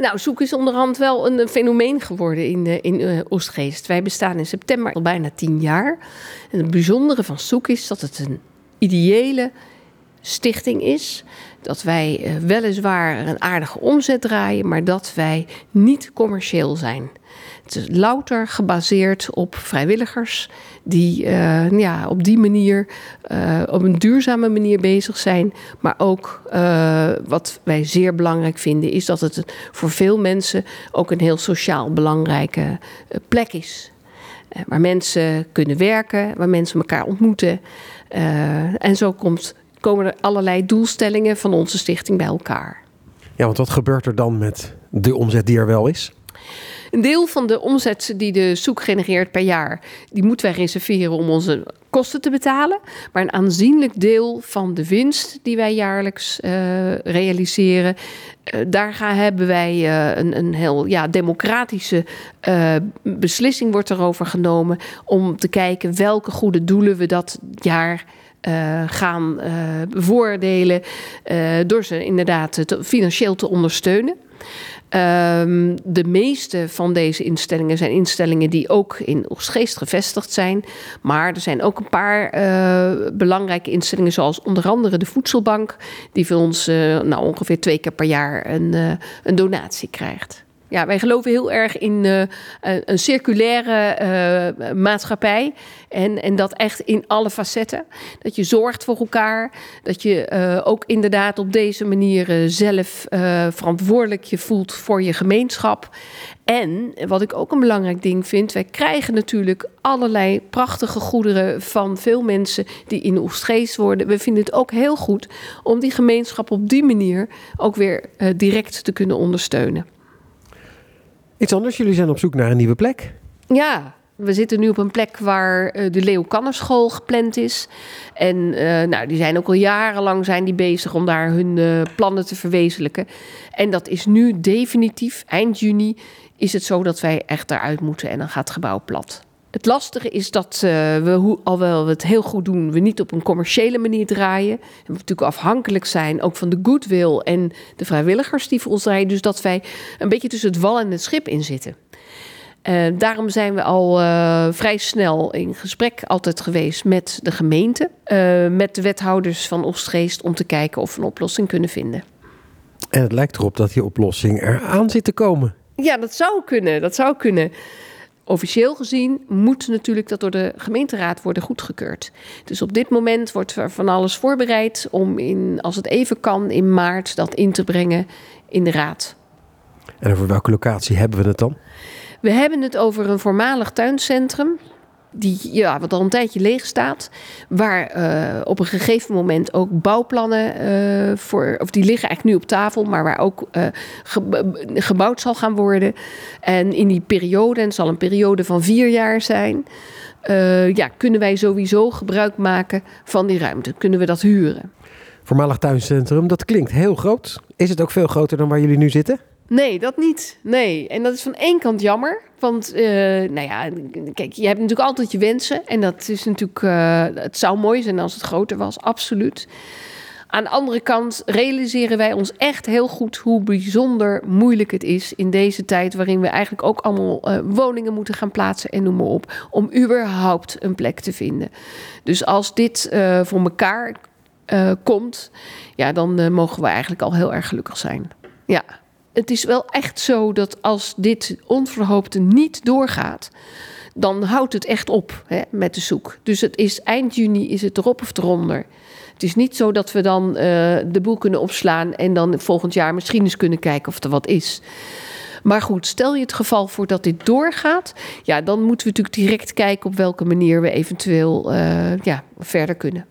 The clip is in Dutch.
Nou, zoek is onderhand wel een, fenomeen geworden in, uh, in uh, Oostgeest. Wij bestaan in september al bijna tien jaar. En het bijzondere van Zoek is dat het een ideële stichting is. Dat wij uh, weliswaar een aardige omzet draaien, maar dat wij niet commercieel zijn. Het is louter gebaseerd op vrijwilligers die uh, ja, op die manier, uh, op een duurzame manier bezig zijn. Maar ook wat wij zeer belangrijk vinden, is dat het voor veel mensen ook een heel sociaal belangrijke plek is. waar mensen kunnen werken, waar mensen elkaar ontmoeten. en zo komt, komen er allerlei doelstellingen van onze stichting bij elkaar. Ja, want wat gebeurt er dan met de omzet die er wel is? Een deel van de omzet die de zoek genereert per jaar, die moeten wij reserveren om onze kosten te betalen. Maar een aanzienlijk deel van de winst die wij jaarlijks uh, realiseren, uh, daar gaan, hebben wij uh, een, een heel ja, democratische beslissing wordt erover genomen om te kijken welke goede doelen we dat jaar uh, gaan uh, bevoordelen. Uh, door ze inderdaad financieel te ondersteunen. Um, de meeste van deze instellingen zijn instellingen die ook in Oostgeest gevestigd zijn. Maar er zijn ook een paar belangrijke instellingen, zoals onder andere de Voedselbank, die voor ons nou, ongeveer twee keer per jaar een, een donatie krijgt. Ja, wij geloven heel erg in uh, een circulaire uh, maatschappij. En, en dat echt in alle facetten. Dat je zorgt voor elkaar. Dat je ook inderdaad op deze manier zelf verantwoordelijk je voelt voor je gemeenschap. En wat ik ook een belangrijk ding vind, wij krijgen natuurlijk allerlei prachtige goederen van veel mensen die in Oostgeest worden. We vinden het ook heel goed om die gemeenschap op die manier ook weer direct te kunnen ondersteunen. Iets anders, jullie zijn op zoek naar een nieuwe plek. Ja, we zitten nu op een plek waar uh, de Leo Kannerschool gepland is. En uh, nou, die zijn ook al jarenlang zijn die bezig om daar hun uh, plannen te verwezenlijken. En dat is nu definitief, eind juni, is het zo dat wij echt eruit moeten en dan gaat het gebouw plat. Het lastige is dat uh, we, hoe, alhoewel we het heel goed doen, we niet op een commerciële manier draaien. En we natuurlijk afhankelijk zijn ook van de goodwill en de vrijwilligers die voor ons draaien. Dus dat wij een beetje tussen het wal en het schip in zitten. Uh, daarom zijn we al uh, vrij snel in gesprek altijd geweest met de gemeente, met de wethouders van Oostgeest, om te kijken of we een oplossing kunnen vinden. En het lijkt erop dat die oplossing eraan zit te komen. Ja, dat zou kunnen. Dat zou kunnen officieel gezien moet natuurlijk dat door de gemeenteraad worden goedgekeurd. Dus op dit moment wordt er van alles voorbereid om in, als het even kan, in maart dat in te brengen in de raad. En over welke locatie hebben we het dan? We hebben het over een voormalig tuincentrum die ja, wat al een tijdje leeg staat. Waar uh, op een gegeven moment ook bouwplannen uh, voor. Of die liggen eigenlijk nu op tafel, maar waar ook ge, gebouwd zal gaan worden. En in die periode, en het zal een periode van vier jaar zijn. ja, kunnen wij sowieso gebruik maken van die ruimte? Kunnen we dat huren? Voormalig tuincentrum, dat klinkt heel groot. Is het ook veel groter dan waar jullie nu zitten? Nee, dat niet. Nee. En dat is van één kant jammer. Want, uh, nou ja, kijk, je hebt natuurlijk altijd je wensen. En dat is natuurlijk, uh, het zou mooi zijn als het groter was, absoluut. Aan de andere kant realiseren wij ons echt heel goed hoe bijzonder moeilijk het is in deze tijd waarin we eigenlijk ook allemaal uh, woningen moeten gaan plaatsen en noem maar op, om überhaupt een plek te vinden. Dus als dit voor elkaar komt, ja, dan mogen we eigenlijk al heel erg gelukkig zijn. Ja het is wel echt zo dat als dit onverhoopte niet doorgaat, dan houdt het echt op hè, met de zoek. Dus het is eind juni is het erop of eronder. Het is niet zo dat we dan uh, de boel kunnen opslaan en dan volgend jaar misschien eens kunnen kijken of er wat is. Maar goed, stel je het geval voor dat dit doorgaat, ja, dan moeten we natuurlijk direct kijken op welke manier we eventueel uh, ja, verder kunnen.